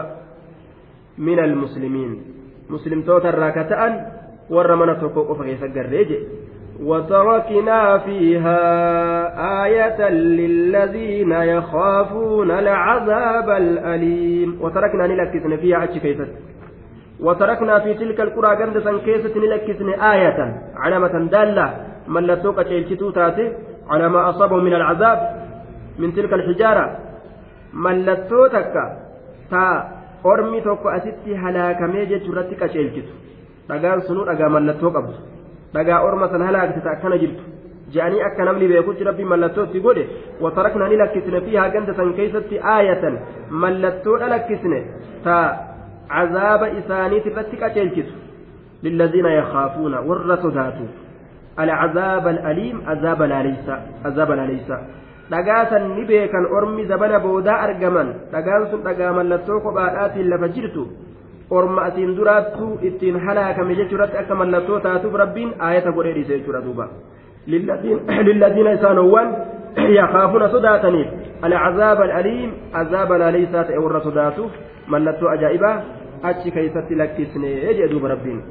من المسلمين مسلم توتر راكتان ورمنا توكو فكيف قريجي وتركنا فيها آية للذين يخافون العذاب الأليم وتركنا نلكسن فيها أتش وتركنا في تلك القرى قندسا كيسة نلكسن آية علامة دالة من لتوقع تيلتو تاتي على ما أصابه من العذاب من تلك الحجارة من لتوتك تا أرمي أستي هلاكمي جترتك تيلتو dhagaan sunu dhagaa mallattoo qabdu dhagaa orma san halaaktita akkana jirtu je'anii akka namni beekutti rabbi mallattoo itti godhe wataraknaa ni lakkisne fiihaa ganda san keessatti aayatan mallattoodha lakkisne ta cazaaba isaaniit irratti qaceelchitu للذين يخافون ور صداتوا العذاب الأليم عذاب لاليسا عذاب لاليسا dhagaasan ni beekan ormi zabana boodaa argaman dhagaan sun dhagaa mallattoo kophaadhaatiin lafa jirtu orma asiin duraattu ittiin halaakame jechuurratti akka mallattoo taatuuf rabbiin aayata godhee dhiise jechuudha duuba lilladiina isaanowwan yakaafuuna sodaataniif alcazaaba alaliim azaaba laaleysaa ta'e warra sodaatuuf mallattoo ajaa'ibaa achi keeysatti lakkisnee jee duuba rabbiin